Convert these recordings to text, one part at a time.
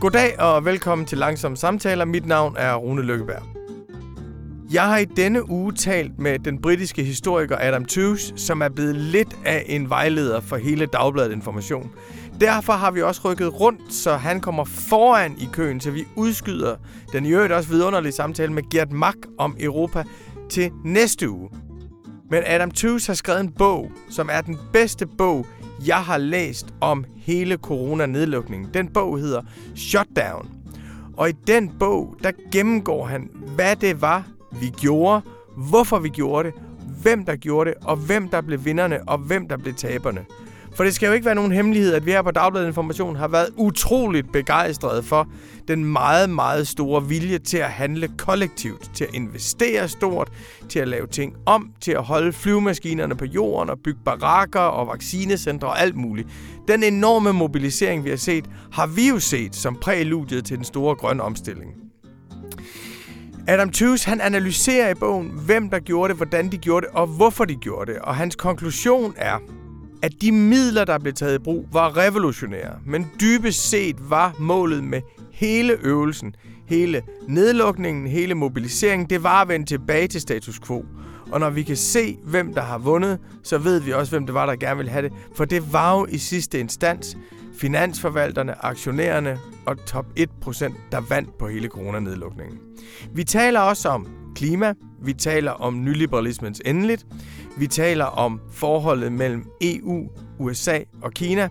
Goddag og velkommen til Langsomme Samtaler. Mit navn er Rune Lykkeberg. Jeg har i denne uge talt med den britiske historiker Adam Tooze, som er blevet lidt af en vejleder for hele Dagbladet Information. Derfor har vi også rykket rundt, så han kommer foran i køen, så vi udskyder den i øvrigt også vidunderlige samtale med Gert Mack om Europa til næste uge. Men Adam Tooze har skrevet en bog, som er den bedste bog, jeg har læst om hele coronanedlukningen. Den bog hedder Shutdown. Og i den bog, der gennemgår han, hvad det var, vi gjorde, hvorfor vi gjorde det, hvem der gjorde det, og hvem der blev vinderne, og hvem der blev taberne. For det skal jo ikke være nogen hemmelighed, at vi her på Dagbladet Information har været utroligt begejstrede for den meget, meget store vilje til at handle kollektivt, til at investere stort, til at lave ting om, til at holde flyvemaskinerne på jorden og bygge barakker og vaccinecentre og alt muligt. Den enorme mobilisering, vi har set, har vi jo set som præludiet til den store grønne omstilling. Adam Tooze, han analyserer i bogen, hvem der gjorde det, hvordan de gjorde det og hvorfor de gjorde det. Og hans konklusion er, at de midler, der blev taget i brug, var revolutionære. Men dybest set var målet med hele øvelsen, hele nedlukningen, hele mobiliseringen, det var at vende tilbage til status quo. Og når vi kan se, hvem der har vundet, så ved vi også, hvem det var, der gerne ville have det. For det var jo i sidste instans finansforvalterne, aktionærerne og top 1%, der vandt på hele coronanedlukningen. Vi taler også om klima, vi taler om nyliberalismens endeligt, vi taler om forholdet mellem EU, USA og Kina.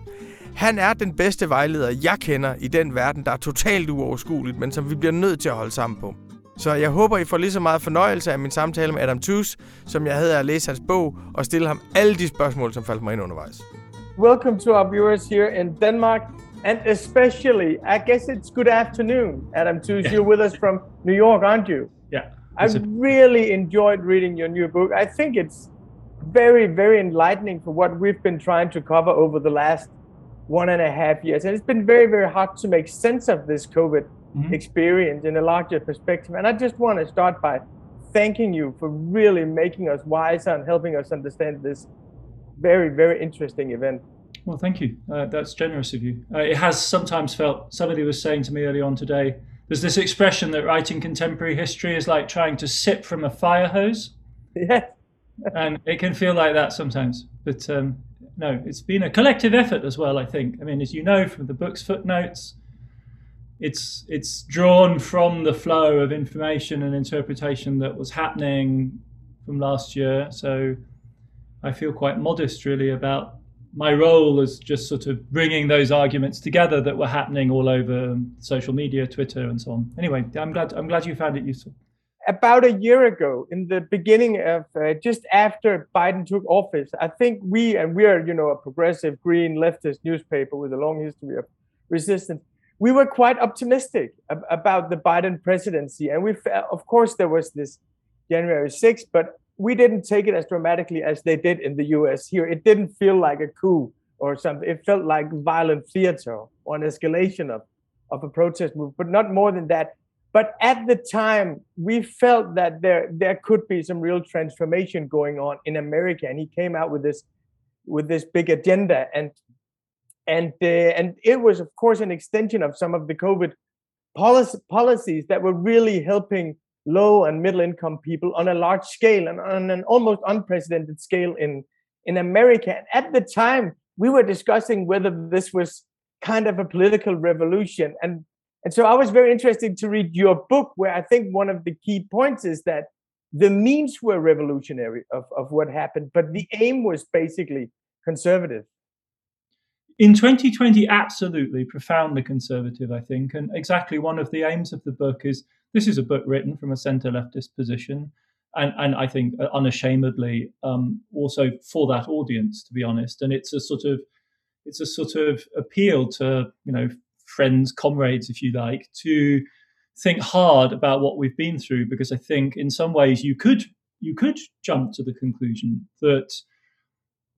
Han er den bedste vejleder, jeg kender i den verden, der er totalt uoverskueligt, men som vi bliver nødt til at holde sammen på. Så jeg håber, I får lige så meget fornøjelse af min samtale med Adam Tooze, som jeg havde at læse hans bog og stille ham alle de spørgsmål, som faldt mig ind undervejs. Welcome to our viewers here in Denmark, and especially, I guess it's good afternoon, Adam Tooze. You're with us from New York, aren't you? Yeah. I've really enjoyed reading your new book. I think it's very, very enlightening for what we've been trying to cover over the last one and a half years. And it's been very, very hard to make sense of this COVID mm-hmm. experience in a larger perspective. And I just want to start by thanking you for really making us wiser and helping us understand this very, very interesting event. Well, thank you. Uh, that's generous of you. Uh, it has sometimes felt, somebody was saying to me early on today, there's this expression that writing contemporary history is like trying to sip from a fire hose. Yes and it can feel like that sometimes. But um, no, it's been a collective effort as well. I think. I mean, as you know from the book's footnotes, it's it's drawn from the flow of information and interpretation that was happening from last year. So I feel quite modest, really, about my role as just sort of bringing those arguments together that were happening all over social media, Twitter, and so on. Anyway, I'm glad I'm glad you found it useful about a year ago, in the beginning of uh, just after Biden took office, I think we and we are, you know, a progressive green leftist newspaper with a long history of resistance. We were quite optimistic ab- about the Biden presidency, and we, of course, there was this January 6th, but we didn't take it as dramatically as they did in the U.S. Here, it didn't feel like a coup or something. It felt like violent theater or an escalation of of a protest move, but not more than that. But at the time, we felt that there there could be some real transformation going on in America, and he came out with this with this big agenda, and and uh, and it was of course an extension of some of the COVID policy, policies that were really helping low and middle income people on a large scale and on an almost unprecedented scale in in America. And at the time, we were discussing whether this was kind of a political revolution, and and so I was very interested to read your book, where I think one of the key points is that the means were revolutionary of, of what happened, but the aim was basically conservative. In 2020, absolutely profoundly conservative, I think. And exactly one of the aims of the book is this is a book written from a center leftist position. And, and I think uh, unashamedly um, also for that audience, to be honest. And it's a sort of it's a sort of appeal to you know friends, comrades, if you like, to think hard about what we've been through because I think in some ways you could you could jump to the conclusion that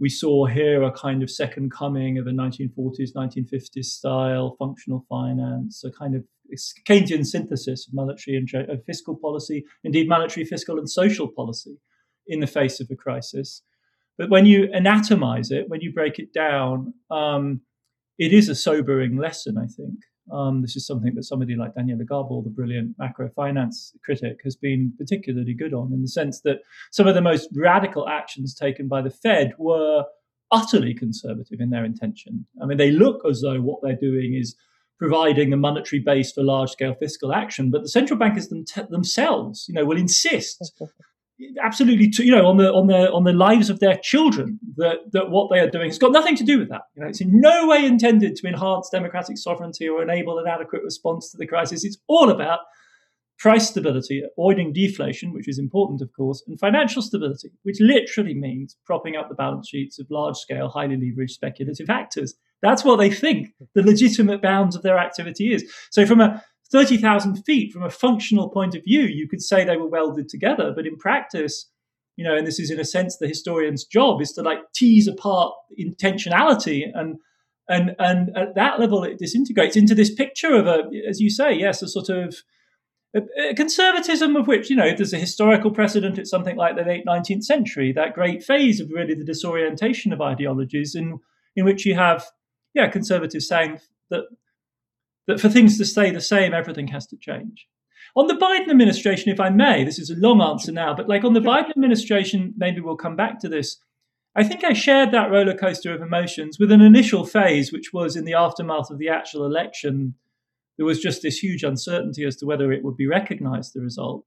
we saw here a kind of second coming of a 1940s 1950s style functional finance a kind of Keynesian synthesis of monetary and fiscal policy indeed monetary fiscal and social policy in the face of a crisis but when you anatomize it when you break it down um, it is a sobering lesson, I think. Um, this is something that somebody like Daniela Gabor, the brilliant macro finance critic, has been particularly good on, in the sense that some of the most radical actions taken by the Fed were utterly conservative in their intention. I mean, they look as though what they're doing is providing the monetary base for large-scale fiscal action, but the central bankers them t- themselves, you know, will insist absolutely, to, you know, on the on the on the lives of their children that that what they are doing has got nothing to do with that. You know, it's in no way intended to enhance democratic sovereignty or enable an adequate response to the crisis. It's all about price stability, avoiding deflation, which is important, of course, and financial stability, which literally means propping up the balance sheets of large scale, highly leveraged speculative actors. That's what they think the legitimate bounds of their activity is. So, from a 30,000 feet, from a functional point of view, you could say they were welded together. But in practice, you know, and this is in a sense the historian's job is to like tease apart intentionality and and and at that level it disintegrates into this picture of a as you say yes a sort of conservatism of which, you know, there's a historical precedent, it's something like the late 19th century, that great phase of really the disorientation of ideologies, in, in which you have, yeah, conservatives saying that, that for things to stay the same, everything has to change. On the Biden administration, if I may, this is a long answer now, but like on the Biden administration, maybe we'll come back to this. I think I shared that roller coaster of emotions with an initial phase, which was in the aftermath of the actual election there was just this huge uncertainty as to whether it would be recognized, the result.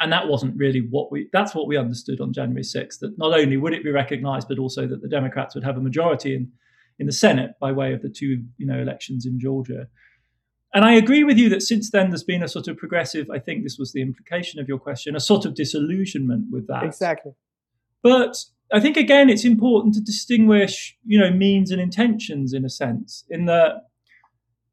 And that wasn't really what we, that's what we understood on January 6th, that not only would it be recognized, but also that the Democrats would have a majority in, in the Senate by way of the two, you know, elections in Georgia. And I agree with you that since then there's been a sort of progressive, I think this was the implication of your question, a sort of disillusionment with that. Exactly. But I think again it's important to distinguish, you know, means and intentions in a sense, in that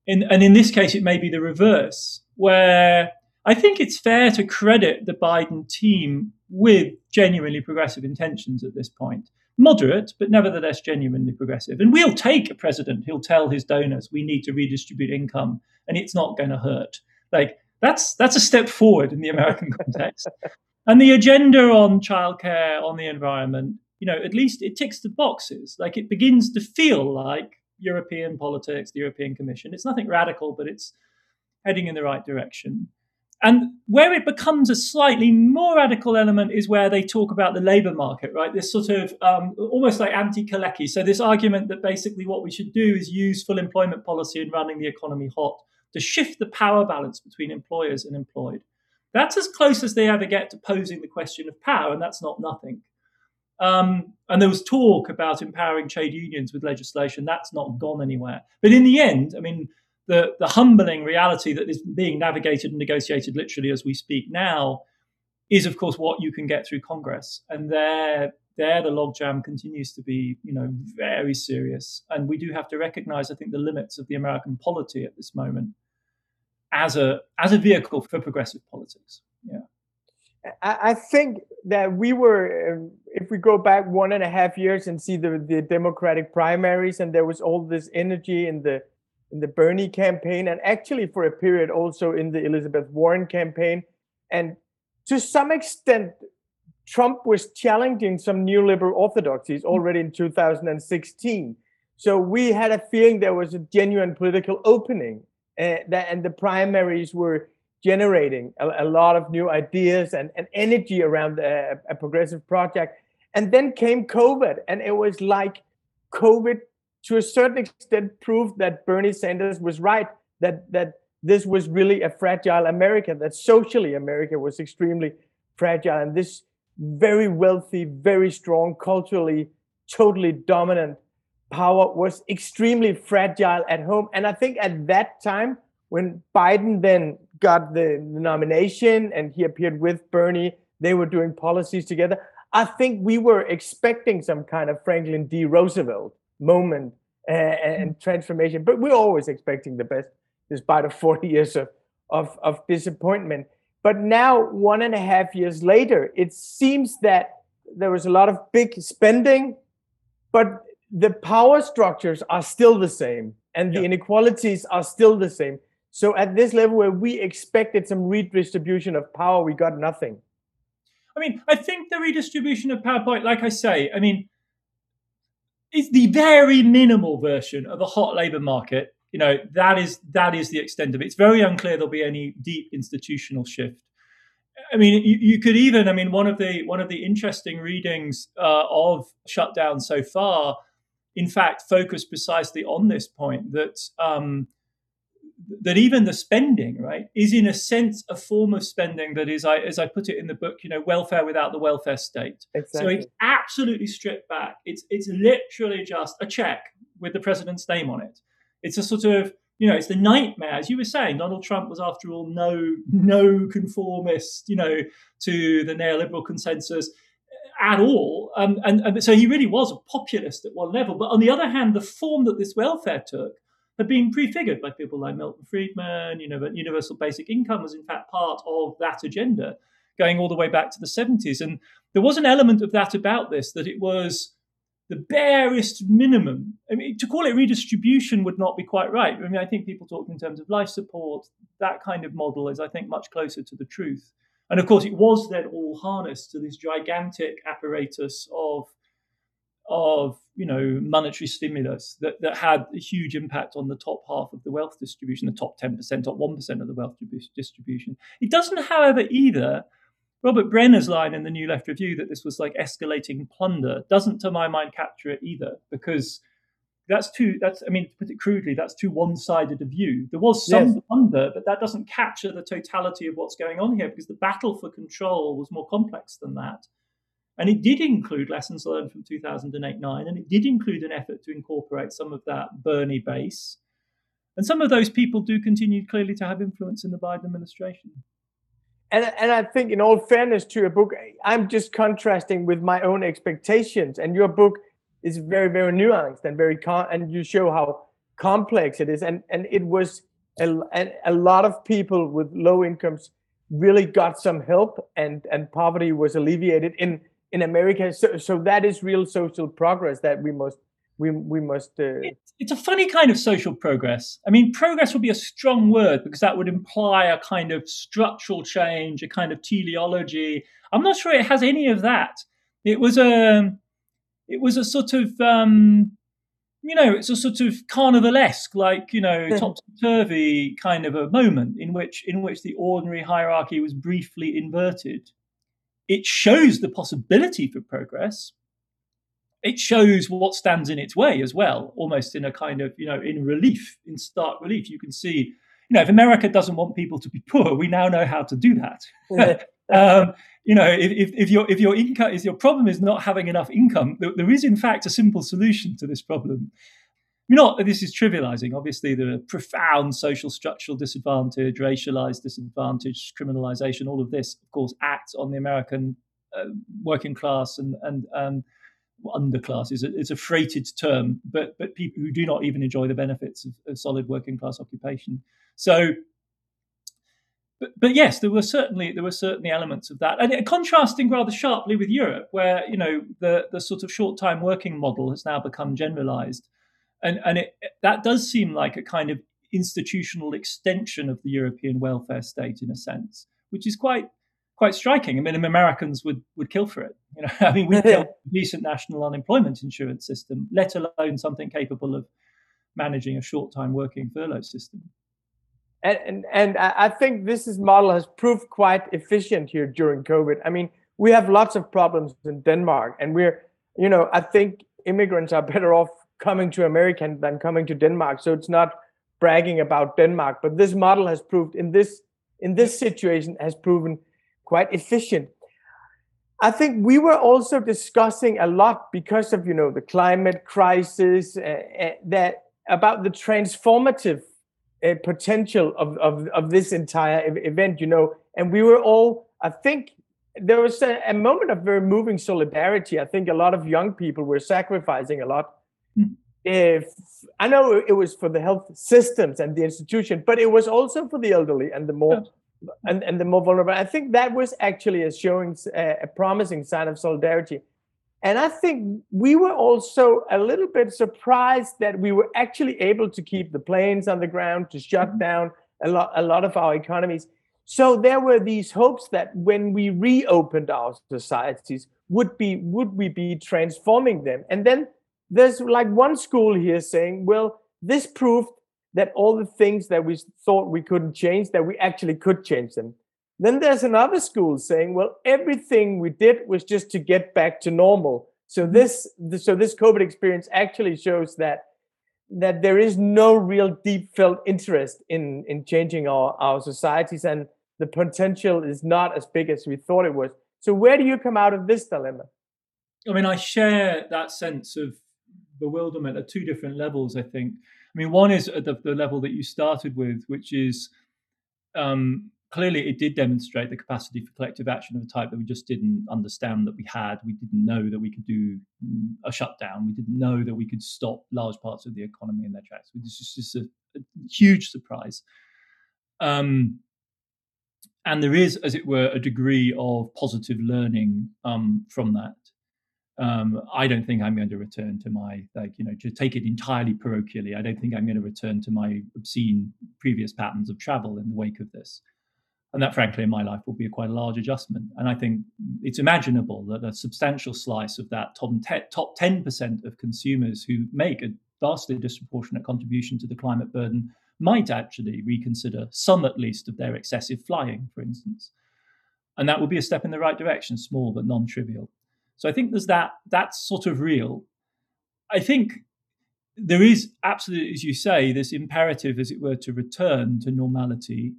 in, and in this case, it may be the reverse, where I think it's fair to credit the Biden team with genuinely progressive intentions at this point. Moderate, but nevertheless genuinely progressive. And we'll take a president who'll tell his donors we need to redistribute income and it's not going to hurt. Like that's that's a step forward in the American context. and the agenda on childcare, on the environment, you know, at least it ticks the boxes. Like it begins to feel like European politics, the European Commission. It's nothing radical, but it's heading in the right direction. And where it becomes a slightly more radical element is where they talk about the labor market, right? This sort of um, almost like anti Kalecki. So, this argument that basically what we should do is use full employment policy and running the economy hot to shift the power balance between employers and employed. That's as close as they ever get to posing the question of power, and that's not nothing. Um, and there was talk about empowering trade unions with legislation. That's not gone anywhere. But in the end, I mean, the, the humbling reality that is being navigated and negotiated literally as we speak now is, of course, what you can get through Congress. And there, there the logjam continues to be, you know, very serious. And we do have to recognize, I think, the limits of the American polity at this moment as a as a vehicle for progressive politics. Yeah. I think that we were, if we go back one and a half years and see the, the Democratic primaries, and there was all this energy in the in the Bernie campaign, and actually for a period also in the Elizabeth Warren campaign, and to some extent, Trump was challenging some neoliberal orthodoxies already in 2016. So we had a feeling there was a genuine political opening, uh, that, and the primaries were generating a, a lot of new ideas and, and energy around a, a progressive project. And then came COVID, and it was like COVID to a certain extent proved that Bernie Sanders was right that that this was really a fragile America, that socially America was extremely fragile, and this very wealthy, very strong, culturally totally dominant power was extremely fragile at home. And I think at that time, when Biden then got the nomination and he appeared with Bernie. They were doing policies together. I think we were expecting some kind of Franklin D. Roosevelt moment and mm. transformation, but we're always expecting the best, despite of 40 years of, of, of disappointment. But now, one and a half years later, it seems that there was a lot of big spending, but the power structures are still the same and the inequalities are still the same. So at this level where we expected some redistribution of power, we got nothing. I mean, I think the redistribution of power point, like I say, I mean, is the very minimal version of a hot labor market You know, that is that is the extent of it. It's very unclear there'll be any deep institutional shift. I mean, you, you could even, I mean, one of the one of the interesting readings uh, of shutdown so far, in fact, focused precisely on this point that um, that even the spending, right, is in a sense a form of spending that is, I, as I put it in the book, you know, welfare without the welfare state. Exactly. So it's absolutely stripped back. It's it's literally just a check with the president's name on it. It's a sort of you know, it's the nightmare, as you were saying. Donald Trump was, after all, no no conformist, you know, to the neoliberal consensus at all, um, and, and so he really was a populist at one level. But on the other hand, the form that this welfare took had been prefigured by people like Milton Friedman. You know, that universal basic income was in fact part of that agenda, going all the way back to the 70s. And there was an element of that about this that it was the barest minimum. I mean, to call it redistribution would not be quite right. I mean, I think people talk in terms of life support. That kind of model is, I think, much closer to the truth. And of course, it was then all harnessed to this gigantic apparatus of of you know monetary stimulus that, that had a huge impact on the top half of the wealth distribution, the top 10%, top 1% of the wealth distribution. It doesn't, however, either. Robert Brenner's line in the New Left Review that this was like escalating plunder doesn't, to my mind, capture it either, because that's too that's I mean, to put it crudely, that's too one-sided a view. There was some yes. plunder, but that doesn't capture the totality of what's going on here because the battle for control was more complex than that. And it did include lessons learned from 2008 9, and it did include an effort to incorporate some of that Bernie base. And some of those people do continue clearly to have influence in the Biden administration. And, and I think, in all fairness to your book, I'm just contrasting with my own expectations. And your book is very, very nuanced and very, and you show how complex it is. And, and it was a, a lot of people with low incomes really got some help and, and poverty was alleviated in in America. So, so that is real social progress that we must we we must. Uh... It's, it's, a funny kind of social progress. I mean, progress would be a strong word because that would imply a kind of structural change, a kind of teleology. I'm not sure it has any of that. It was a it was a sort of um, you know, it's a sort of carnivalesque, like you know, topsy turvy kind of a moment in which in which the ordinary hierarchy was briefly inverted it shows the possibility for progress. It shows what stands in its way as well, almost in a kind of, you know, in relief, in stark relief. You can see, you know, if America doesn't want people to be poor, we now know how to do that. um, you know, if, if, your if your income is your problem is not having enough income, there is in fact a simple solution to this problem, not this is trivializing. Obviously, there are profound social structural disadvantage, racialized disadvantage, criminalization. All of this, of course, acts on the American uh, working class and and um, underclass is a, freighted term, but but people who do not even enjoy the benefits of, of solid working class occupation. So but, but yes, there were certainly there were certainly elements of that, and contrasting rather sharply with Europe, where you know the the sort of short time working model has now become generalised, and and it, that does seem like a kind of institutional extension of the European welfare state in a sense, which is quite quite striking. I mean, Americans would would kill for it. You know, I mean, we built a decent national unemployment insurance system, let alone something capable of managing a short time working furlough system. And, and and I think this is model has proved quite efficient here during COVID. I mean, we have lots of problems in Denmark, and we're you know I think immigrants are better off coming to America than coming to Denmark. So it's not bragging about Denmark, but this model has proved in this in this situation has proven quite efficient. I think we were also discussing a lot because of you know the climate crisis uh, uh, that about the transformative uh, potential of, of of this entire event. You know, and we were all I think there was a, a moment of very moving solidarity. I think a lot of young people were sacrificing a lot if I know it was for the health systems and the institution, but it was also for the elderly and the more yeah. and, and the more vulnerable. I think that was actually a showing a, a promising sign of solidarity. And I think we were also a little bit surprised that we were actually able to keep the planes on the ground, to shut mm-hmm. down a lot, a lot of our economies. So there were these hopes that when we reopened our societies, would be would we be transforming them? And then there's like one school here saying, well, this proved that all the things that we thought we couldn't change, that we actually could change them. Then there's another school saying, well, everything we did was just to get back to normal. So mm-hmm. this, so this COVID experience actually shows that that there is no real deep felt interest in in changing our our societies, and the potential is not as big as we thought it was. So where do you come out of this dilemma? I mean, I share that sense of bewilderment at two different levels. I think. I mean, one is at the, the level that you started with, which is um, clearly it did demonstrate the capacity for collective action of a type that we just didn't understand that we had. We didn't know that we could do mm, a shutdown. We didn't know that we could stop large parts of the economy in their tracks. This is just a, a huge surprise. Um, and there is, as it were, a degree of positive learning um, from that. Um, I don't think I'm going to return to my like you know to take it entirely parochially. I don't think I'm going to return to my obscene previous patterns of travel in the wake of this. And that frankly in my life will be a quite a large adjustment. And i think it's imaginable that a substantial slice of that top, top 10% of consumers who make a vastly disproportionate contribution to the climate burden might actually reconsider some at least of their excessive flying for instance. And that would be a step in the right direction small but non-trivial so i think there's that that's sort of real i think there is absolutely as you say this imperative as it were to return to normality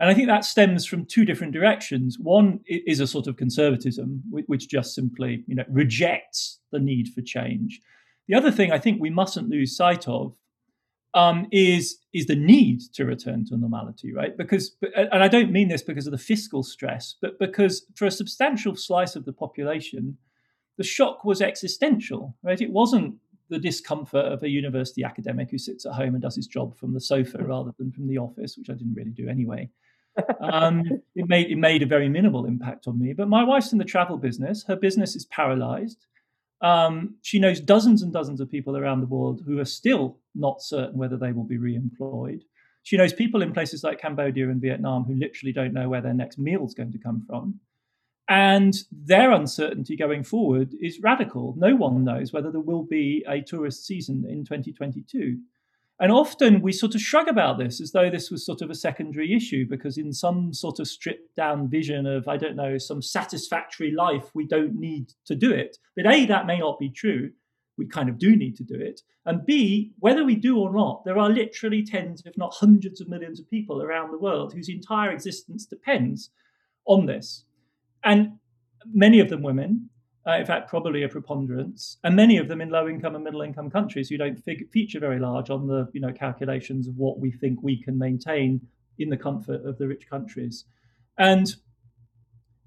and I think that stems from two different directions. One is a sort of conservatism, which just simply you know, rejects the need for change. The other thing I think we mustn't lose sight of um, is is the need to return to normality, right? Because, and I don't mean this because of the fiscal stress, but because for a substantial slice of the population, the shock was existential, right? It wasn't the discomfort of a university academic who sits at home and does his job from the sofa rather than from the office, which I didn't really do anyway um, it made it made a very minimal impact on me. But my wife's in the travel business. Her business is paralyzed. Um, she knows dozens and dozens of people around the world who are still not certain whether they will be re-employed. She knows people in places like Cambodia and Vietnam who literally don't know where their next meal is going to come from. And their uncertainty going forward is radical. No one knows whether there will be a tourist season in 2022. And often we sort of shrug about this as though this was sort of a secondary issue because, in some sort of stripped down vision of, I don't know, some satisfactory life, we don't need to do it. But A, that may not be true. We kind of do need to do it. And B, whether we do or not, there are literally tens, if not hundreds of millions of people around the world whose entire existence depends on this. And many of them women, uh, in fact, probably a preponderance, and many of them in low-income and middle-income countries who don't fig- feature very large on the you know calculations of what we think we can maintain in the comfort of the rich countries, and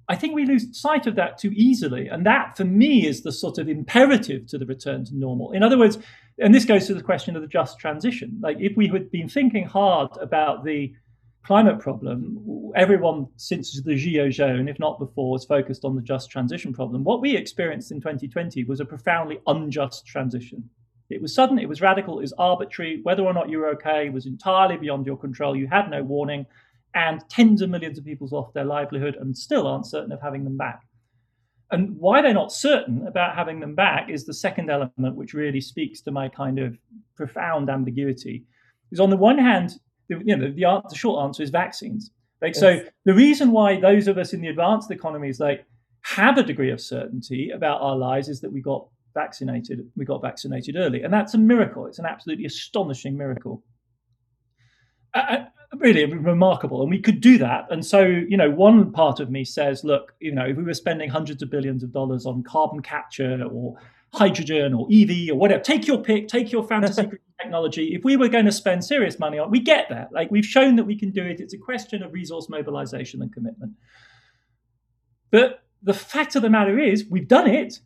I think we lose sight of that too easily, and that for me is the sort of imperative to the return to normal. In other words, and this goes to the question of the just transition. Like if we had been thinking hard about the climate problem, everyone since the Gilets jaunes, if not before, was focused on the just transition problem. What we experienced in 2020 was a profoundly unjust transition. It was sudden, it was radical, it was arbitrary. Whether or not you were okay was entirely beyond your control. You had no warning, and tens of millions of people lost their livelihood and still aren't certain of having them back. And why they're not certain about having them back is the second element, which really speaks to my kind of profound ambiguity. Is on the one hand, the, you know, the, the short answer is vaccines. Like yes. so, the reason why those of us in the advanced economies like have a degree of certainty about our lives is that we got vaccinated. We got vaccinated early, and that's a miracle. It's an absolutely astonishing miracle. Uh, really remarkable, and we could do that. And so, you know, one part of me says, look, you know, if we were spending hundreds of billions of dollars on carbon capture or hydrogen or EV or whatever. Take your pick, take your fantasy technology. If we were going to spend serious money on it, we get that. Like we've shown that we can do it. It's a question of resource mobilization and commitment. But the fact of the matter is, we've done it.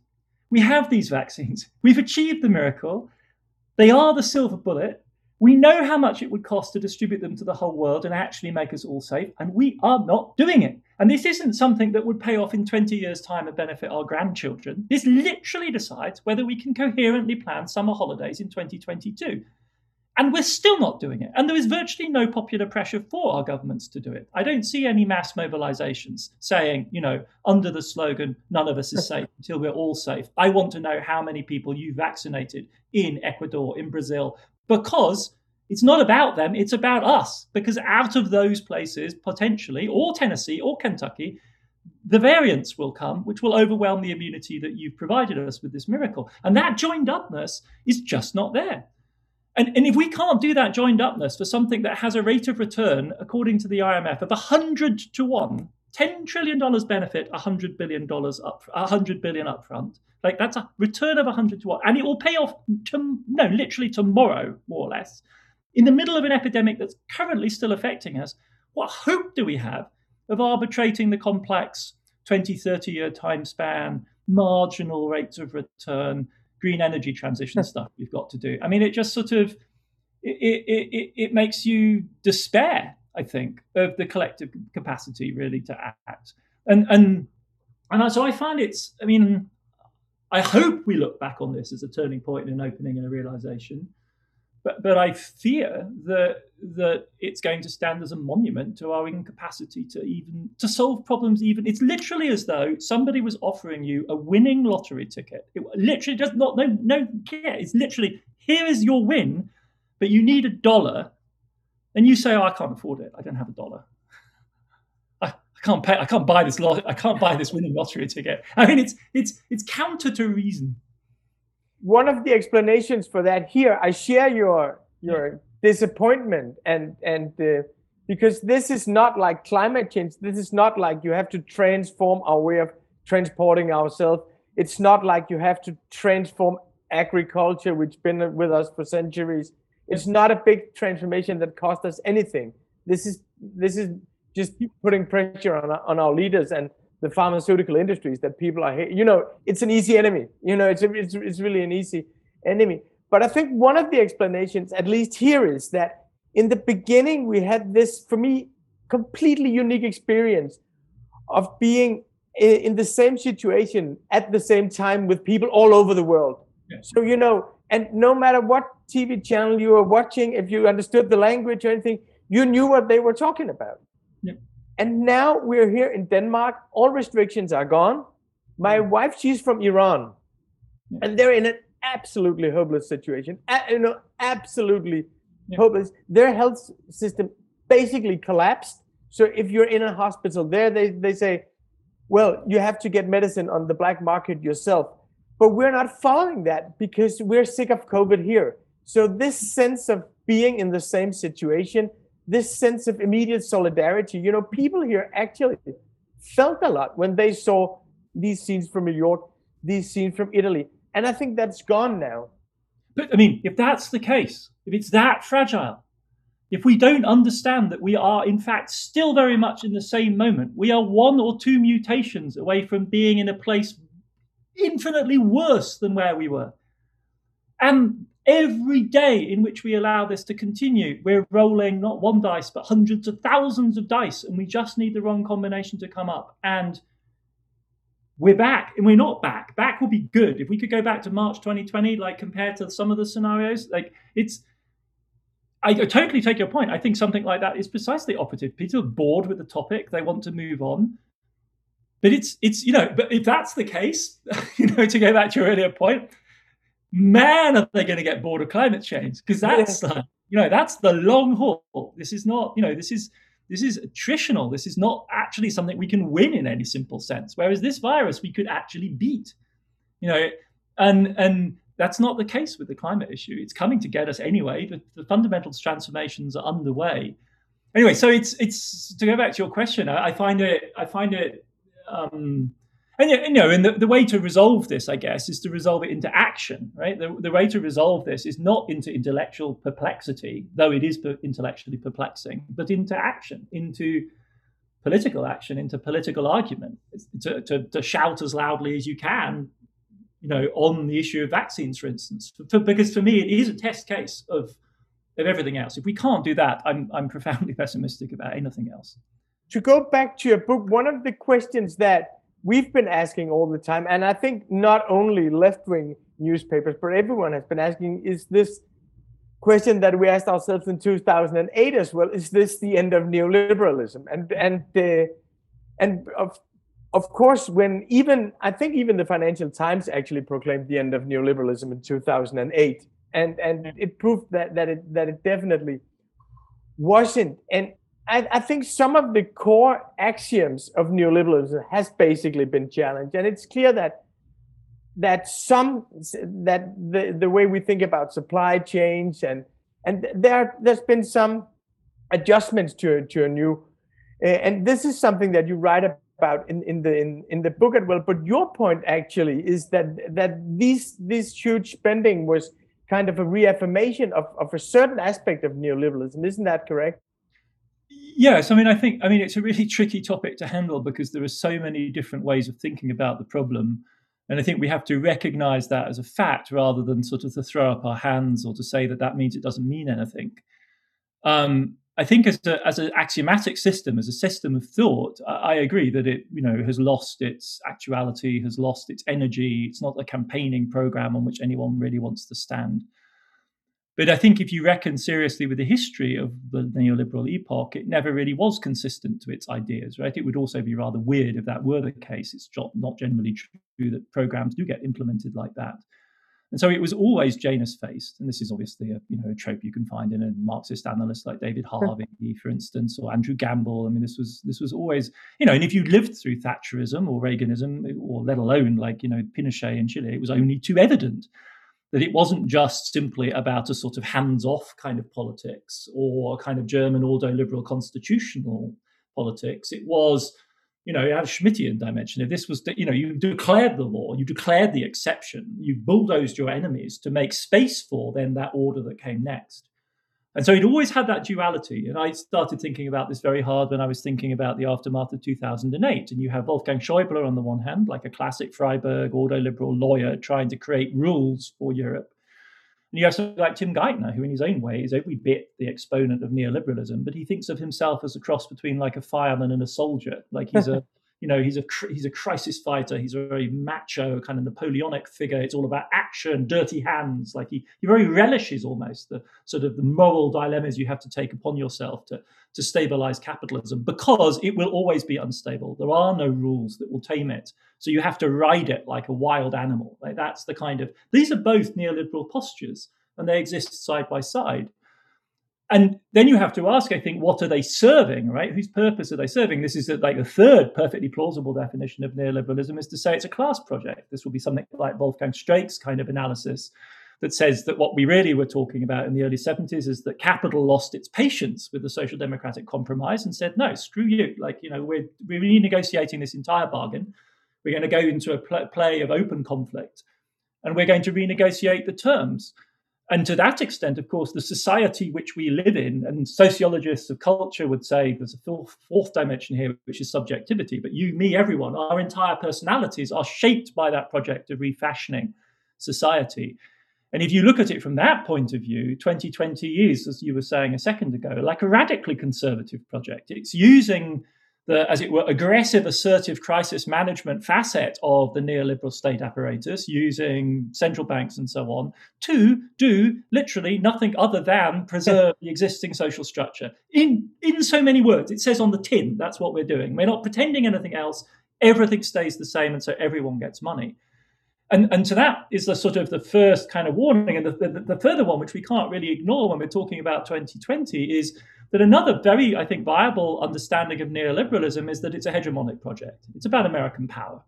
We have these vaccines. We've achieved the miracle. They are the silver bullet. We know how much it would cost to distribute them to the whole world and actually make us all safe, and we are not doing it. And this isn't something that would pay off in 20 years' time and benefit our grandchildren. This literally decides whether we can coherently plan summer holidays in 2022. And we're still not doing it. And there is virtually no popular pressure for our governments to do it. I don't see any mass mobilizations saying, you know, under the slogan, none of us is safe until we're all safe. I want to know how many people you vaccinated in Ecuador, in Brazil, because It's not about them, it's about us. Because out of those places, potentially, or Tennessee or Kentucky, the variants will come, which will overwhelm the immunity that you've provided us with this miracle. And that joined upness is just not there. And, and if we can't do that joined upness for something that has a rate of return, according to the IMF, of 100 to 1, $10 trillion benefit, $100 billion up, 100 billion upfront. Like that's a return of 100 to 1. And it will pay off, to, no, literally tomorrow, more or less. In the middle of an epidemic that's currently still affecting us, what hope do we have of arbitrating the complex 20, 30 year time span, marginal rates of return, green energy transition hmm. stuff we've got to do? I mean, it just sort of, it, it, it, it makes you despair, I think, of the collective capacity really to act. And, and, and so I find it's, I mean, I hope we look back on this as a turning point and an opening and a realization but but I fear that that it's going to stand as a monument to our incapacity to even to solve problems. Even it's literally as though somebody was offering you a winning lottery ticket. It literally does not no no care. It's literally here is your win, but you need a dollar, and you say, "Oh, I can't afford it. I don't have a dollar." I, I can't pay. I can't buy this lot. I can't buy this winning lottery ticket. I mean, it's it's it's counter to reason one of the explanations for that here, I share your your disappointment and and uh, because this is not like climate change. This is not like you have to transform our way of transporting ourselves. It's not like you have to transform agriculture, which been with us for centuries. It's not a big transformation that cost us anything. This is this is just putting pressure on on our leaders and the pharmaceutical industries that people are you know it's an easy enemy you know it's, a, it's it's really an easy enemy but i think one of the explanations at least here is that in the beginning we had this for me completely unique experience of being in, in the same situation at the same time with people all over the world yeah. so you know and no matter what tv channel you were watching if you understood the language or anything you knew what they were talking about yeah. And now we're here in Denmark. All restrictions are gone. My mm. wife, she's from Iran, and they're in an absolutely hopeless situation. you know, absolutely yeah. hopeless. Their health system basically collapsed. So if you're in a hospital there, they, they say, well, you have to get medicine on the black market yourself. But we're not following that because we're sick of COVID here. So this sense of being in the same situation this sense of immediate solidarity. You know, people here actually felt a lot when they saw these scenes from New York, these scenes from Italy. And I think that's gone now. But I mean, if that's the case, if it's that fragile, if we don't understand that we are, in fact, still very much in the same moment, we are one or two mutations away from being in a place infinitely worse than where we were. And every day in which we allow this to continue, we're rolling not one dice, but hundreds of thousands of dice, and we just need the wrong combination to come up. And we're back, and we're not back. Back will be good. If we could go back to March 2020, like compared to some of the scenarios, like it's. I totally take your point. I think something like that is precisely operative. People are bored with the topic; they want to move on. But it's it's you know, but if that's the case, you know, to go back to your earlier point, man, are they going to get bored of climate change? Because that's yeah. you know that's the long haul. This is not you know this is this is attritional. This is not actually something we can win in any simple sense. Whereas this virus we could actually beat. You know, and and that's not the case with the climate issue. It's coming to get us anyway. The, the fundamentals transformations are underway. Anyway, so it's it's to go back to your question. I, I find it I find it um, and you know, and the, the way to resolve this, I guess, is to resolve it into action, right? The, the way to resolve this is not into intellectual perplexity, though it is intellectually perplexing, but into action, into political action, into political argument, to, to, to shout as loudly as you can, you know, on the issue of vaccines, for instance. For, because for me, it is a test case of of everything else. If we can't do that, I'm I'm profoundly pessimistic about anything else. To go back to your book, one of the questions that we've been asking all the time, and I think not only left wing newspapers, but everyone has been asking is this question that we asked ourselves in 2008 as well is this the end of neoliberalism and and uh, and of of course when even i think even the financial times actually proclaimed the end of neoliberalism in 2008 and and it proved that that it that it definitely wasn't. And I, I think some of the core axioms of neoliberalism has basically been challenged, and it's clear that that some that the the way we think about supply chains and and there there's been some adjustments to to a new and this is something that you write about in, in the in, in the book as well but your point actually is that that these this huge spending was kind of a reaffirmation of, of a certain aspect of neoliberalism. Isn't that correct yes i mean i think i mean it's a really tricky topic to handle because there are so many different ways of thinking about the problem and I think we have to recognize that as a fact rather than sort of to throw up our hands or to say that that means it doesn't mean anything. Um, I think as a, as an axiomatic system, as a system of thought, I, I, agree that it you know has lost its actuality, has lost its energy. It's not a campaigning program on which anyone really wants to stand. But I think if you reckon seriously with the history of the neoliberal epoch, it never really was consistent to its ideas, right? It would also be rather weird if that were the case. It's not generally true that programs do get implemented like that. And so it was always Janus faced, and this is obviously a you know a trope you can find in a Marxist analyst like David Harvey, for instance, or Andrew Gamble. I mean, this was this was always you know, and if you lived through Thatcherism or Reaganism, or let alone like you know Pinochet in Chile, it was only too evident that it wasn't just simply about a sort of hands-off kind of politics or a kind of German ordo-liberal constitutional politics. It was, you know, it had a Schmittian dimension. If this was, the, you know, you declared the law, you declared the exception, you bulldozed your enemies to make space for then that order that came next. And so he'd always had that duality. And I started thinking about this very hard when I was thinking about the aftermath of 2008. And you have Wolfgang Schäuble on the one hand, like a classic Freiburg ordo liberal lawyer trying to create rules for Europe. And you have somebody like Tim Geithner, who in his own way is every bit the exponent of neoliberalism, but he thinks of himself as a cross between like a fireman and a soldier. Like he's a you know he's a he's a crisis fighter. He's a very macho kind of napoleonic figure. It's all about action dirty hands. Like he he very relishes almost the sort of the moral dilemmas you have to take upon yourself to to stabilize capitalism because it will always be unstable. There are no rules that will tame it. So you have to ride it like a wild animal. Like that's the kind of these are both neoliberal postures and they exist side by side and then you have to ask, I think, what are they serving, right? Whose purpose are they serving? This is like the third perfectly plausible definition of neoliberalism is to say it's a class project. This will be something like Wolfgang Streeck's kind of analysis that says that what we really were talking about in the early 70s is that capital lost its patience with the social democratic compromise and said, no, screw you. Like, you know, we're, we're renegotiating this entire bargain. We're going to go into a pl- play of open conflict and we're going to renegotiate the terms. And to that extent, of course, the society which we live in, and sociologists of culture would say there's a fourth, dimension here, which is subjectivity. But you, me, everyone, our entire personalities are shaped by that project of refashioning society. And if you look at it from that point of view, 2020 is, as you were saying a second ago, like a radically conservative project. It's using the, as it were, aggressive, assertive crisis management facet of the neoliberal state apparatus using central banks and so on to do literally nothing other than preserve the existing social structure. In, in so many words, it says on the tin, that's what we're doing. We're not pretending anything else. Everything stays the same, and so everyone gets money. And, and to that is the sort of the first kind of warning. And the, the, the further one, which we can't really ignore when we're talking about 2020, is that another very, I think, viable understanding of neoliberalism is that it's a hegemonic project. It's about American power.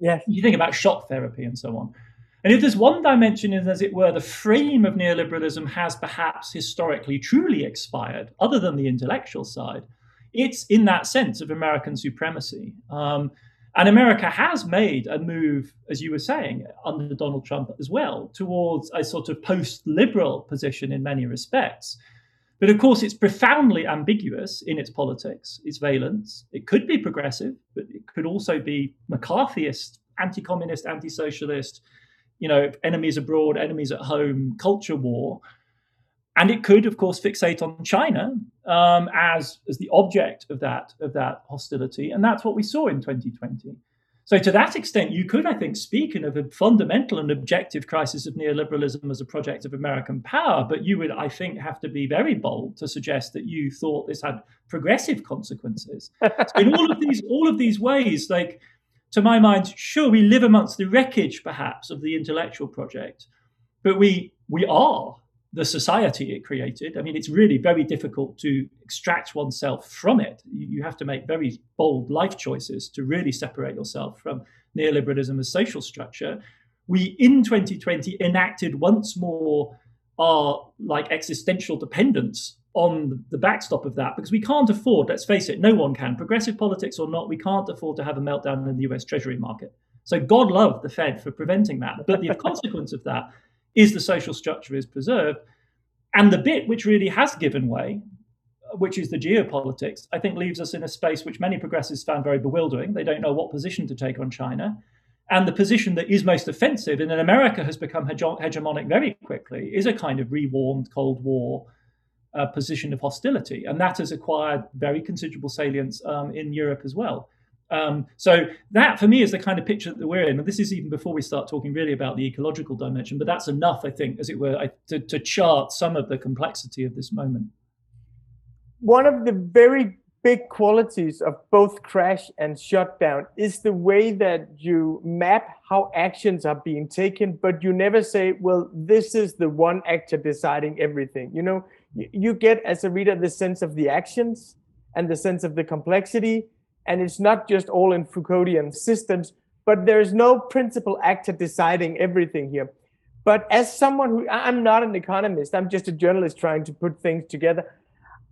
Yes. You think about shock therapy and so on. And if there's one dimension in, as it were, the frame of neoliberalism has perhaps historically truly expired, other than the intellectual side, it's in that sense of American supremacy. Um, and America has made a move, as you were saying, under Donald Trump as well, towards a sort of post liberal position in many respects. But of course, it's profoundly ambiguous in its politics, its valence. It could be progressive, but it could also be McCarthyist, anti communist, anti socialist, you know, enemies abroad, enemies at home, culture war. And it could, of course, fixate on China um, as, as the object of that, of that hostility. And that's what we saw in 2020. So, to that extent, you could, I think, speak of a fundamental and objective crisis of neoliberalism as a project of American power. But you would, I think, have to be very bold to suggest that you thought this had progressive consequences. so in all of these, all of these ways, like to my mind, sure, we live amongst the wreckage, perhaps, of the intellectual project. but we we are the society it created. I mean, it's really very difficult to extract oneself from it. You have to make very bold life choices to really separate yourself from neoliberalism as social structure. We, in 2020, enacted once more our like existential dependence on the backstop of that because we can't afford, let's face it, no one can, progressive politics or not, we can't afford to have a meltdown in the US Treasury market. So God love the Fed for preventing that. But the consequence of that is the social structure is preserved. And the bit which really has given way, which is the geopolitics, I think leaves us in a space which many progressives found very bewildering. They don't know what position to take on China. And the position that is most offensive, and that America has become hegemonic very quickly, is a kind of rewarmed Cold War uh, position of hostility. And that has acquired very considerable salience um, in Europe as well. Um, so that for me is the kind of picture that we're in. And this is even before we start talking really about the ecological dimension, but that's enough, I think, as it were, to, to chart some of the complexity of this moment. One of the very big qualities of both crash and shutdown is the way that you map how actions are being taken, but you never say, well, this is the one actor deciding everything. You know, you get as a reader the sense of the actions and the sense of the complexity and it's not just all in Foucauldian systems, but there's no principal actor deciding everything here. But as someone who I'm not an economist, I'm just a journalist trying to put things together.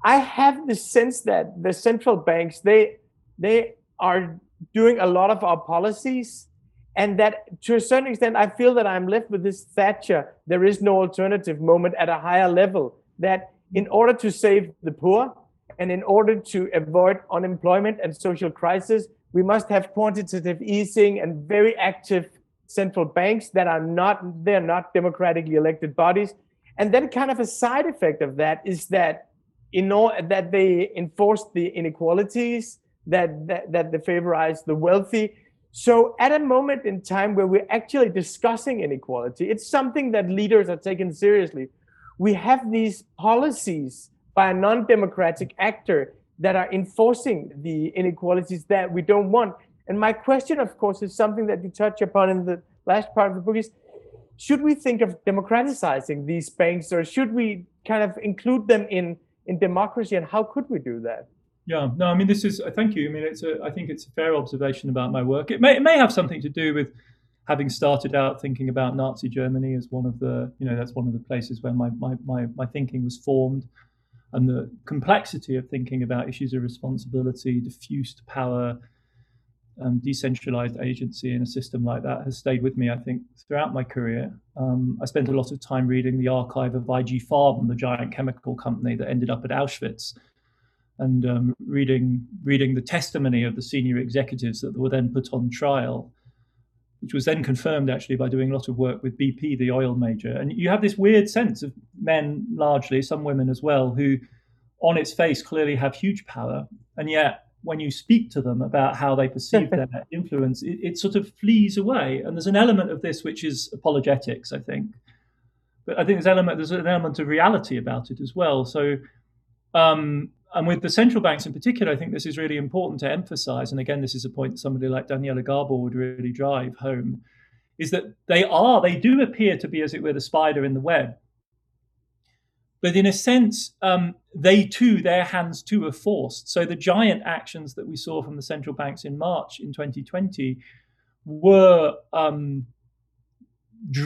I have the sense that the central banks they they are doing a lot of our policies, and that to a certain extent, I feel that I'm left with this Thatcher. There is no alternative moment at a higher level. That in order to save the poor, and in order to avoid unemployment and social crisis, we must have quantitative easing and very active central banks that are not they're not democratically elected bodies. And then kind of a side effect of that is that in all that they enforce the inequalities that, that that they favorize the wealthy. So at a moment in time where we're actually discussing inequality, it's something that leaders are taking seriously. We have these policies by a non-democratic actor that are enforcing the inequalities that we don't want. And my question, of course, is something that you touch upon in the last part of the book is should we think of democratizing these banks or should we kind of include them in in democracy and how could we do that? Yeah no i mean this is I thank you. I mean it's a i think it's a fair observation about my work. It may it may have something to do with having started out thinking about nazi germany as one of the you know that's one of the places where my my my, my thinking was formed and the complexity of thinking about issues of responsibility, diffused power, um, decentralized agency in a system like that has stayed with me, I think, throughout my career. Um, I spent a lot of time reading the archive of IG Farben, the giant chemical company that ended up at Auschwitz, and um, reading reading the testimony of the senior executives that were then put on trial which was then confirmed actually by doing a lot of work with BP, the oil major. And you have this weird sense of men, largely, some women as well, who on its face clearly have huge power. And yet, when you speak to them about how they perceive their influence, it, it, sort of flees away. And there's an element of this which is apologetics, I think. But I think there's, element, there's an element of reality about it as well. So um, and with the central banks in particular, I think this is really important to emphasize. And again, this is a point somebody like Daniela Gabor would really drive home is that they are, they do appear to be, as it were, the spider in the web. But in a sense, um, they too, their hands too are forced. So the giant actions that we saw from the central banks in March in 2020 were um,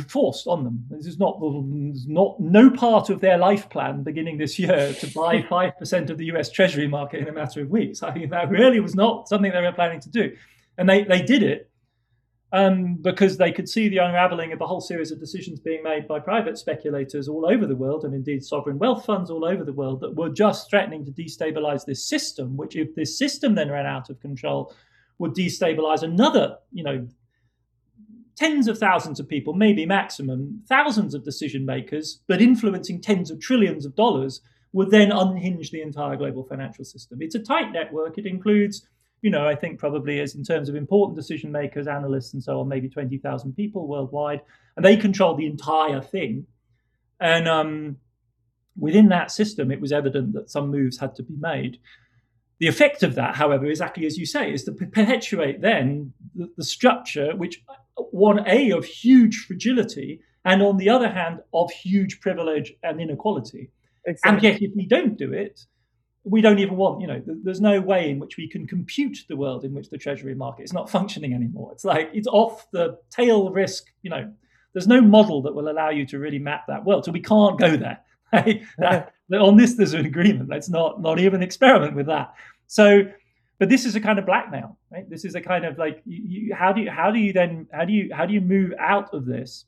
forced on them. This is not not no part of their life plan beginning this year to buy five percent of the U.S. Treasury market in a matter of weeks. I mean, that really was not something they were planning to do, and they they did it um, because they could see the unraveling of a whole series of decisions being made by private speculators all over the world, and indeed sovereign wealth funds all over the world that were just threatening to destabilize this system. Which, if this system then ran out of control, would destabilize another, you know, tens of thousands of people, maybe maximum, thousands of decision makers, but influencing tens of trillions of dollars, would then unhinge the entire global financial system. It's a tight network. It includes, you know, I think probably as in terms of important decision makers, analysts, and so on, maybe 20,000 people worldwide, and they control the entire thing. And um, within that system, it was evident that some moves had to be made. The effect of that, however, exactly as you say, is to perpetuate then the, the structure which one a of huge fragility and on the other hand, of huge privilege and inequality. Exactly. And yet, if we don't do it, we don't even want, you know, there's no way in which we can compute the world in which the treasury market is not functioning anymore. It's like it's off the tail risk, you know, there's no model that will allow you to really map that world. So we can't go there. that, on this, there's an agreement. Let's not not even experiment with that. So, but this is a kind of blackmail, right? This is a kind of like, you, you, how do you how do you then how do you how do you move out of this?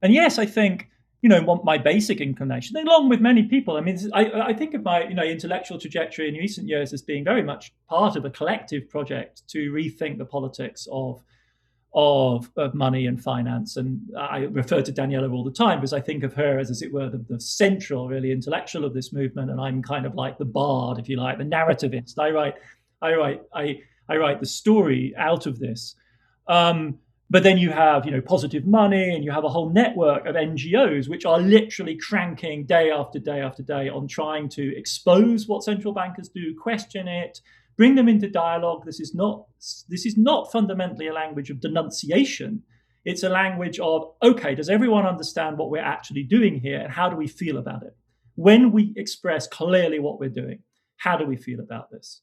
And yes, I think you know my basic inclination, along with many people. I mean, I, I think of my you know intellectual trajectory in recent years as being very much part of a collective project to rethink the politics of of, of money and finance. And I refer to Daniela all the time because I think of her as, as it were, the, the, central, really intellectual of this movement. And I'm kind of like the bard, if you like, the narrativist. I write, I write, I, I write the story out of this. Um, but then you have, you know, positive money, and you have a whole network of NGOs which are literally cranking day after day after day on trying to expose what central bankers do, question it, bring them into dialogue. This is not this is not fundamentally a language of denunciation. It's a language of okay, does everyone understand what we're actually doing here, and how do we feel about it? When we express clearly what we're doing, how do we feel about this?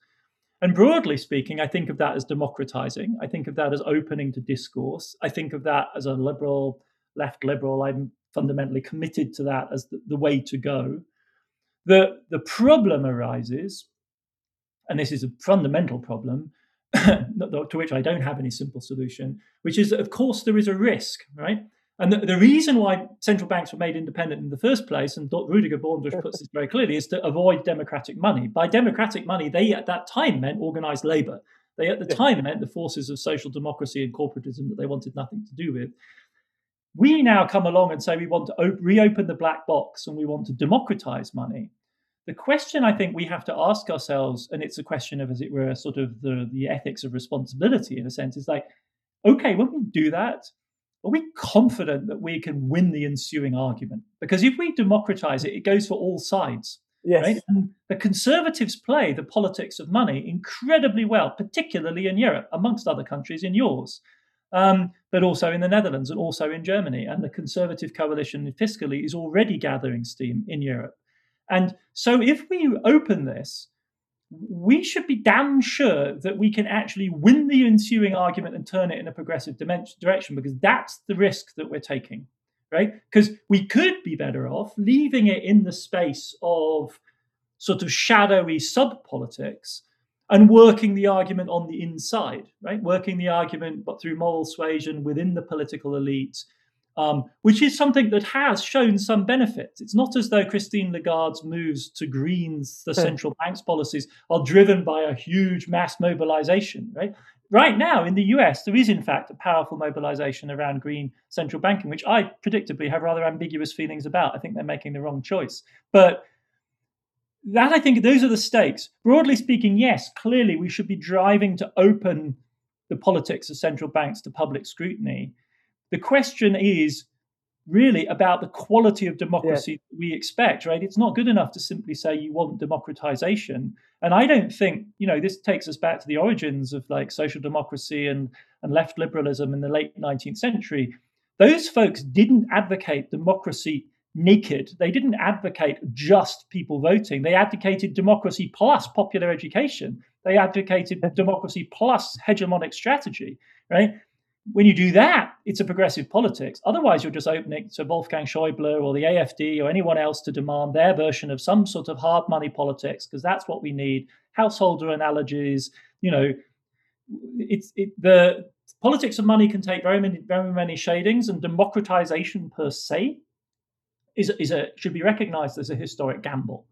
And broadly speaking, I think of that as democratizing. I think of that as opening to discourse. I think of that as a liberal, left liberal. I'm fundamentally committed to that as the, the way to go. The, the problem arises and this is a fundamental problem to which I don't have any simple solution, which is that, of course, there is a risk, right? And the, the, reason why central banks were made independent in the first place, and Rudiger Dornbusch puts this very clearly, is to avoid democratic money. By democratic money, they at that time meant organized labor. They at the time meant the forces of social democracy and corporatism that they wanted nothing to do with. We now come along and say we want to op- reopen the black box and we want to democratize money the question I think we have to ask ourselves, and it's a question of, as it were, sort of the, the ethics of responsibility in a sense, is like, okay, when we do that, are we confident that we can win the ensuing argument? Because if we democratize it, it goes for all sides. Yes. Right? And the conservatives play the politics of money incredibly well, particularly in Europe, amongst other countries in yours, um, but also in the Netherlands and also in Germany. And the conservative coalition fiscally is already gathering steam in Europe. And so if we open this, we should be damn sure that we can actually win the ensuing argument and turn it in a progressive direction because that's the risk that we're taking, right? Because we could be better off leaving it in the space of sort of shadowy sub politics and working the argument on the inside, right? Working the argument but through moral suasion within the political elite um, which is something that has shown some benefits. It's not as though Christine Lagarde's moves to greens the central bank's policies are driven by a huge mass mobilization, right? Right now in the US, there is in fact a powerful mobilization around green central banking, which I predictably have rather ambiguous feelings about. I think they're making the wrong choice. But that I think those are the stakes. Broadly speaking, yes, clearly we should be driving to open the politics of central banks to public scrutiny. The question is really about the quality of democracy yeah. we expect, right? It's not good enough to simply say you want democratization. And I don't think, you know, this takes us back to the origins of like social democracy and, and left liberalism in the late 19th century. Those folks didn't advocate democracy naked. They didn't advocate just people voting. They advocated democracy plus popular education. They advocated democracy plus hegemonic strategy, right? When you do that, it's a progressive politics. Otherwise, you're just opening to Wolfgang Schäuble or the AFD or anyone else to demand their version of some sort of hard money politics because that's what we need. Householder analogies, you know, it's it, the politics of money can take very many very many shadings, and democratization per se is is a should be recognized as a historic gamble.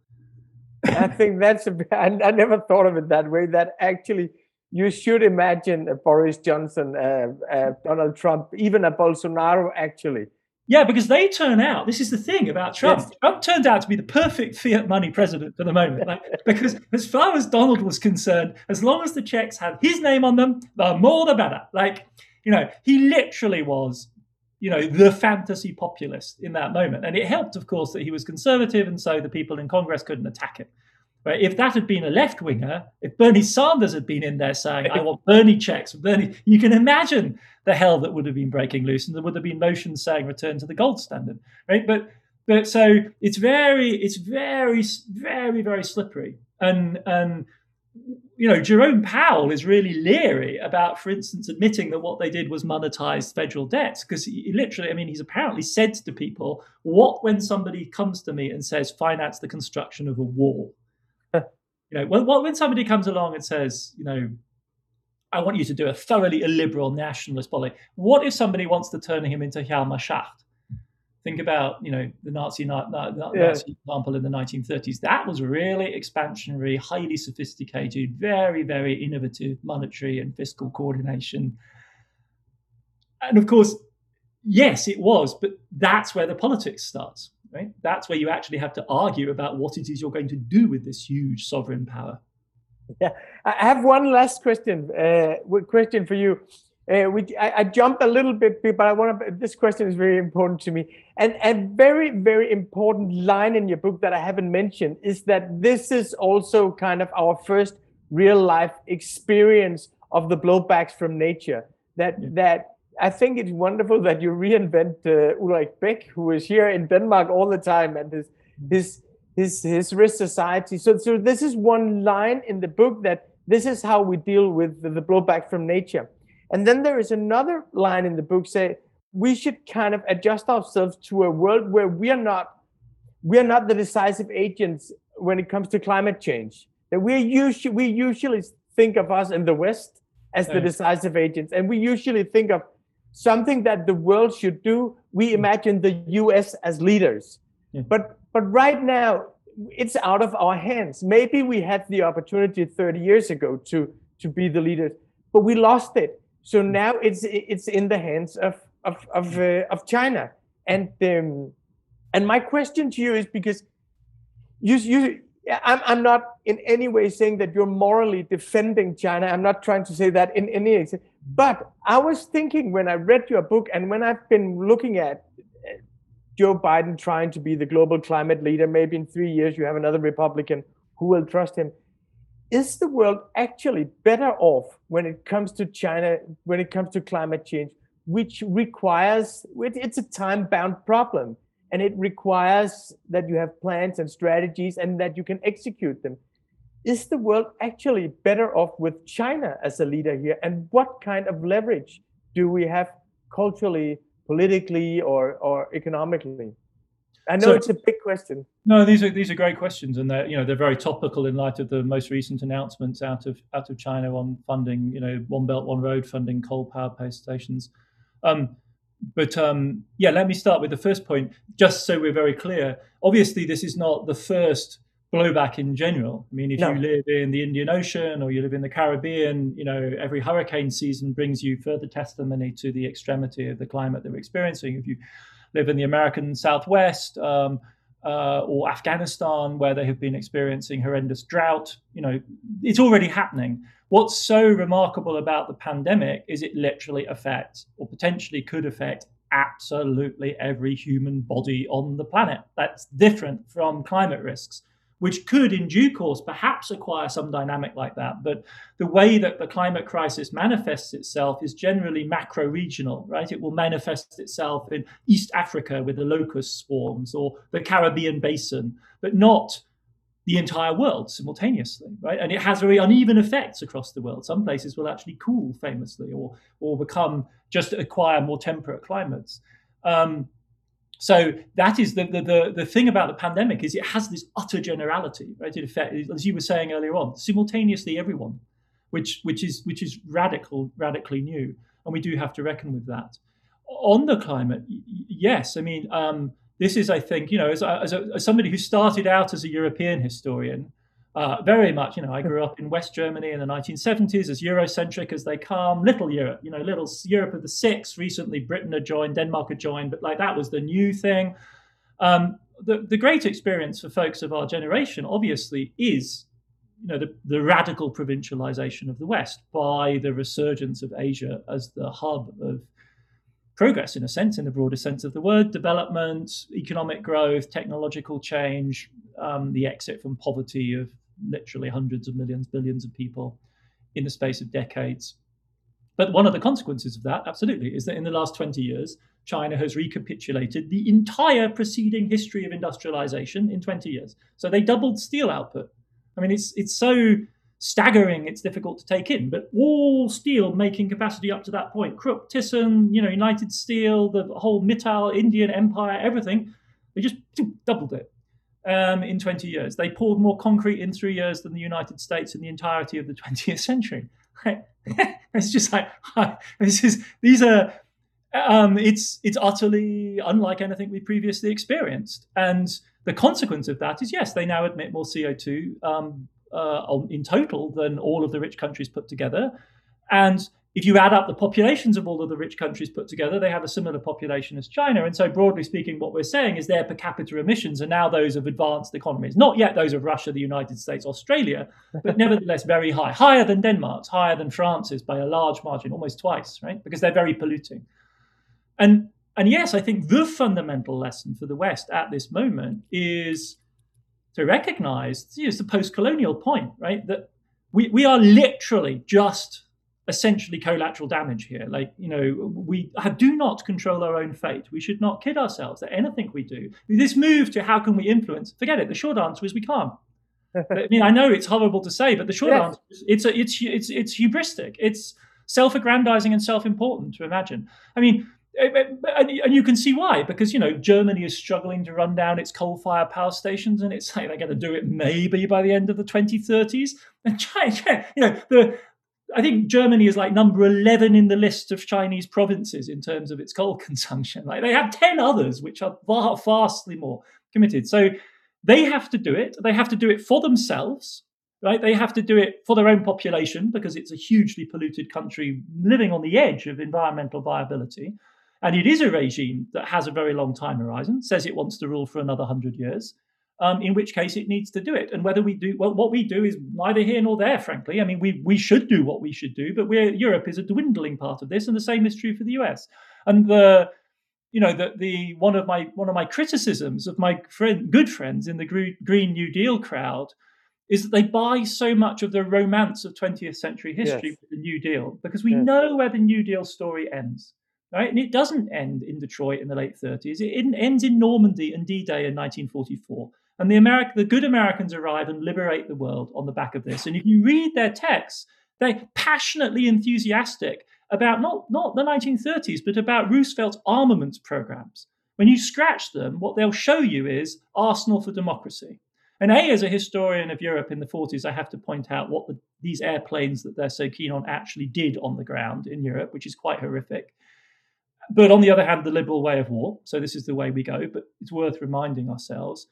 I think that's a. I, I never thought of it that way. That actually you should imagine Boris Johnson, uh, uh, Donald Trump, even a Bolsonaro, actually. Yeah, because they turn out. This is the thing about Trump. Yes. Trump turned out to be the perfect fiat money president for the moment. Like, because as far as Donald was concerned, as long as the checks had his name on them, the more the better. Like, you know, he literally was, you know, the fantasy populist in that moment. And it helped, of course, that he was conservative, and so the people in Congress couldn't attack him. Right? If that had been a left winger, if Bernie Sanders had been in there saying, I want Bernie checks, Bernie, you can imagine the hell that would have been breaking loose and there would have been motions saying return to the gold standard. Right. But but so it's very, it's very, very, very slippery. And and you know, Jerome Powell is really leery about, for instance, admitting that what they did was monetize federal debts because he literally, I mean, he's apparently said to people, "What when somebody comes to me and says finance the construction of a wall?" You know, when, when somebody comes along and says, you know, I want you to do a thoroughly illiberal nationalist policy. What if somebody wants to turn him into Hjalmar Schacht? Think about, you know, the Nazi, Nazi yeah. example in the 1930s. That was really expansionary, highly sophisticated, very, very innovative monetary and fiscal coordination. And of course, yes, it was, but that's where the politics starts right? That's where you actually have to argue about what it is you're going to do with this huge sovereign power. Yeah, I have one last question. Uh, question for you. Uh, which I, I jump a little bit, but I want to. This question is very important to me, and a very, very important line in your book that I haven't mentioned is that this is also kind of our first real life experience of the blowbacks from nature. That yeah. that I think it's wonderful that you reinvent uh, Ulrich Beck, who is here in Denmark all the time, and his his his his risk society. So so this is one line in the book that this is how we deal with the, the blowback from nature. And then there is another line in the book say we should kind of adjust ourselves to a world where we are not we are not the decisive agents when it comes to climate change. That we usually we usually think of us in the West as the decisive agents, and we usually think of something that the world should do. We hmm. imagine the US as leaders. Yeah. But but right now it's out of our hands. Maybe we had the opportunity 30 years ago to to be the leaders, but we lost it. So hmm. now it's it's in the hands of of of, uh, of China. And um, and my question to you is because you you I'm, I'm not in any way saying that you're morally defending China. I'm not trying to say that in any way. but I was thinking when I read your book and when I've been looking at uh, Joe Biden trying to be the global climate leader, maybe in three years you have another Republican who will trust him. Is the world actually better off when it comes to China, when it comes to climate change, which requires, it's a time bound problem and it requires that you have plans and strategies and that you can execute them is the world actually better off with China as a leader here? And what kind of leverage do we have culturally, politically, or, or economically? I know so, it's a big question. No, these are these are great questions, and they're you know they're very topical in light of the most recent announcements out of out of China on funding you know One Belt One Road funding coal power power stations. Um, but um, yeah, let me start with the first point, just so we're very clear. Obviously, this is not the first blowback in general. I mean, if no. you live in the Indian Ocean or you live in the Caribbean, you know, every hurricane season brings you further testimony to the extremity of the climate that we're experiencing. If you live in the American Southwest um, uh, or Afghanistan, where they have been experiencing horrendous drought, you know, it's already happening. What's so remarkable about the pandemic is it literally affects or potentially could affect absolutely every human body on the planet. That's different from climate risks which could, in due course, perhaps acquire some dynamic like that. But the way that the climate crisis manifests itself is generally macro regional, right? It will manifest itself in East Africa with the locust swarms or the Caribbean basin, but not the entire world simultaneously, right? And it has very uneven effects across the world. Some places will actually cool famously or, or become just acquire more temperate climates. Um, so that is the, the, the, the, thing about the pandemic is it has this utter generality, right? It affects, as you were saying earlier on, simultaneously everyone, which, which, is, which is radical, radically new. And we do have to reckon with that. On the climate, yes. I mean, um, this is, I think, you know, as, as, a, as somebody who started out as a European historian, uh, very much, you know, I grew up in West Germany in the 1970s, as Eurocentric as they come, little Europe, you know, little Europe of the six. Recently, Britain had joined, Denmark had joined, but like that was the new thing. Um, the, the great experience for folks of our generation, obviously, is you know, the, the radical provincialization of the West by the resurgence of Asia as the hub of progress, in a sense, in the broader sense of the word, development, economic growth, technological change, um, the exit from poverty of literally hundreds of millions, billions of people in the space of decades. But one of the consequences of that, absolutely, is that in the last 20 years, China has recapitulated the entire preceding history of industrialization in 20 years. So they doubled steel output. I mean, it's it's so staggering, it's difficult to take in. But all steel making capacity up to that point, Krupp, Thyssen, you know, United Steel, the whole Mittal, Indian Empire, everything, they just doubled it um, in 20 years. They poured more concrete in three years than the United States in the entirety of the 20th century. it's just like this is these are um, it's it's utterly unlike anything we previously experienced, and the consequence of that is yes, they now emit more CO two um, uh, in total than all of the rich countries put together, and if you add up the populations of all of the rich countries put together, they have a similar population as China. And so, broadly speaking, what we're saying is their per capita emissions are now those of advanced economies, not yet those of Russia, the United States, Australia, but nevertheless very high, higher than Denmark's, higher than France's by a large margin, almost twice, right? Because they're very polluting. And and yes, I think the fundamental lesson for the West at this moment is to recognize, it's the post-colonial point, right? That we, we are literally just essentially collateral damage here. Like, you know, we do not control our own fate. We should not kid ourselves that anything we do, this move to how can we influence, forget it. The short answer is we can't. I mean, I know it's horrible to say, but the short yes. answer is it's, a, it's, it's, it's hubristic. It's self-aggrandizing and self-important to imagine. I mean, Eh, and you can see why because you know Germany is struggling to run down its coal-fired power stations, and it's like they're going to do it maybe by the end of the 2030s. And China, you know, the I think Germany is like number 11 in the list of Chinese provinces in terms of its coal consumption. Like they have 10 others, which are far, vastly more committed. So they have to do it. They have to do it for themselves, right? They have to do it for their own population because it's a hugely polluted country living on the edge of environmental viability. And it is a regime that has a very long time horizon, says it wants to rule for another 100 years um, in which case it needs to do it. And whether we do, well, what we do is neither here nor there, frankly. I mean, we, we should do what we should do, but we're, Europe is a dwindling part of this, and the same is true for the US. And the, you know, the, the one of my one of my criticisms of my friend, good friends in the Green New Deal crowd is that they buy so much of the romance of 20th century history yes. with the New Deal because we yes. know where the New Deal story ends. Right? And it doesn't end in Detroit in the late 30s. It ends in Normandy and D-Day in 1944. And the American, the good Americans arrive and liberate the world on the back of this. And if you read their texts, they're passionately enthusiastic about not, not the 1930s, but about Roosevelt's armaments programs. When you scratch them, what they'll show you is arsenal for democracy. And A, as a historian of Europe in the 40s, I have to point out what the, these airplanes that they're so keen on actually did on the ground in Europe, which is quite horrific. But on the other hand, the liberal way of war. So this is the way we go, but it's worth reminding ourselves.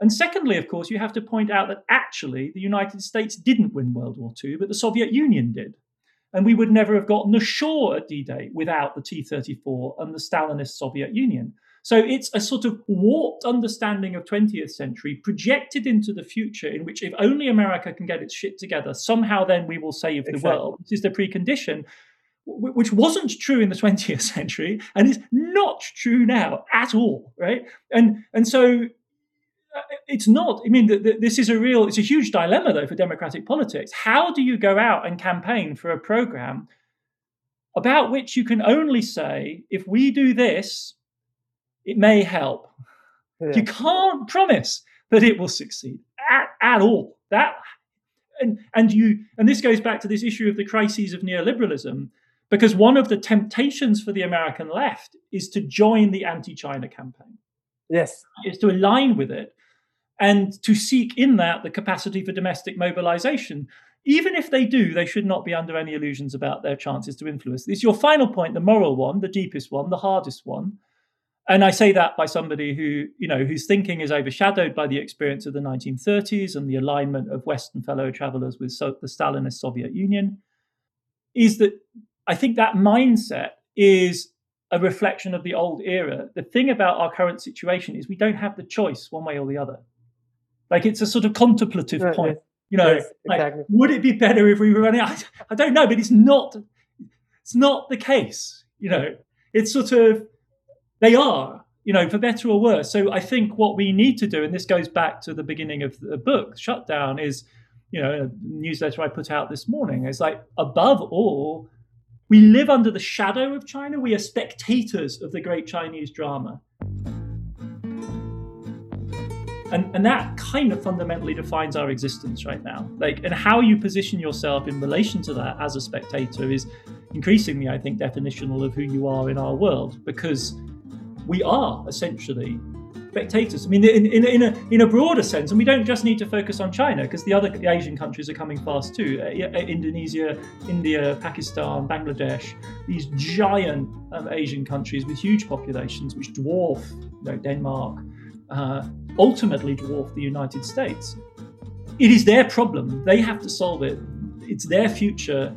And secondly, of course, you have to point out that actually the United States didn't win World War II, but the Soviet Union did. And we would never have gotten ashore at D Day without the T 34 and the Stalinist Soviet Union. So it's a sort of warped understanding of 20th century projected into the future, in which if only America can get its shit together, somehow then we will save the world. This is the precondition, which wasn't true in the 20th century and is not true now at all, right? And and so uh, it's not. I mean, this is a real, it's a huge dilemma, though, for democratic politics. How do you go out and campaign for a program about which you can only say, if we do this, it may help? Yeah. You can't promise that it will succeed at, at all. That and and you and this goes back to this issue of the crises of neoliberalism because one of the temptations for the American left is to join the anti-China campaign. Yes, is to align with it and to seek in that the capacity for domestic mobilization. Even if they do, they should not be under any illusions about their chances to influence. This is your final point, the moral one, the deepest one, the hardest one. And I say that by somebody who, you know, whose thinking is overshadowed by the experience of the 1930s and the alignment of Western fellow travelers with so- the Stalinist Soviet Union, is that I think that mindset is a reflection of the old era. The thing about our current situation is we don't have the choice one way or the other. Like it's a sort of contemplative right, point. Yes. You know, yes, exactly. like, would it be better if we were running? I, I don't know, but it's not. It's not the case. You know, it's sort of they are. You know, for better or worse. So I think what we need to do, and this goes back to the beginning of the book, shutdown, is you know, a newsletter I put out this morning. It's like, above all, we live under the shadow of China. We are spectators of the great Chinese drama. And, and that kind of fundamentally defines our existence right now. Like, and how you position yourself in relation to that as a spectator is increasingly, I think, definitional of who you are in our world because we are essentially spectators. I mean, in, in, in, a, in a broader sense, and we don't just need to focus on China because the other Asian countries are coming fast too. Uh, uh, Indonesia, India, Pakistan, Bangladesh, these giant um, Asian countries with huge populations which dwarf you know, Denmark, uh, ultimately dwarf the United States. It is their problem. They have to solve it. It's their future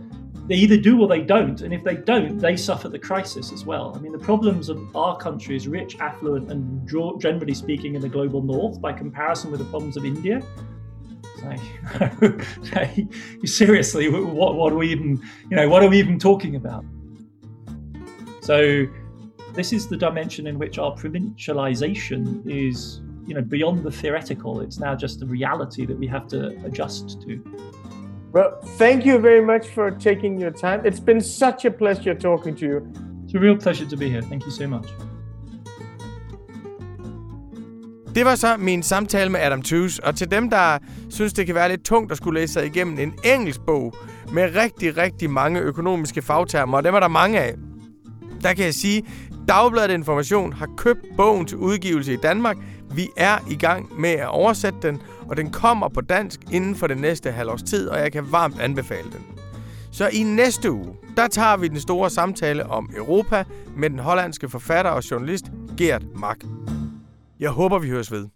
they either do or they don't. And if they don't, they suffer the crisis as well. I mean, the problems of our country is rich, affluent, and generally speaking in the global north by comparison with the problems of India. Like, seriously, what, what are we even, you know, what are we even talking about? So, this is the dimension in which our provincialization is, you know, beyond the theoretical. It's now just the reality that we have to adjust to. Well, thank you very much for taking your time. It's been such a pleasure talking to you. It's a real pleasure to be here. Thank you so much. Det var så min samtale med Adam Tooze, og til dem, der synes, det kan være lidt tungt at skulle læse sig igennem en engelsk bog med rigtig, rigtig mange økonomiske fagtermer, og dem er der mange af, der kan jeg sige, Dagbladet Information har købt bogen til udgivelse i Danmark. Vi er i gang med at oversætte den, og den kommer på dansk inden for den næste halvårs tid, og jeg kan varmt anbefale den. Så i næste uge, der tager vi den store samtale om Europa med den hollandske forfatter og journalist Gert Mak. Jeg håber, vi høres ved.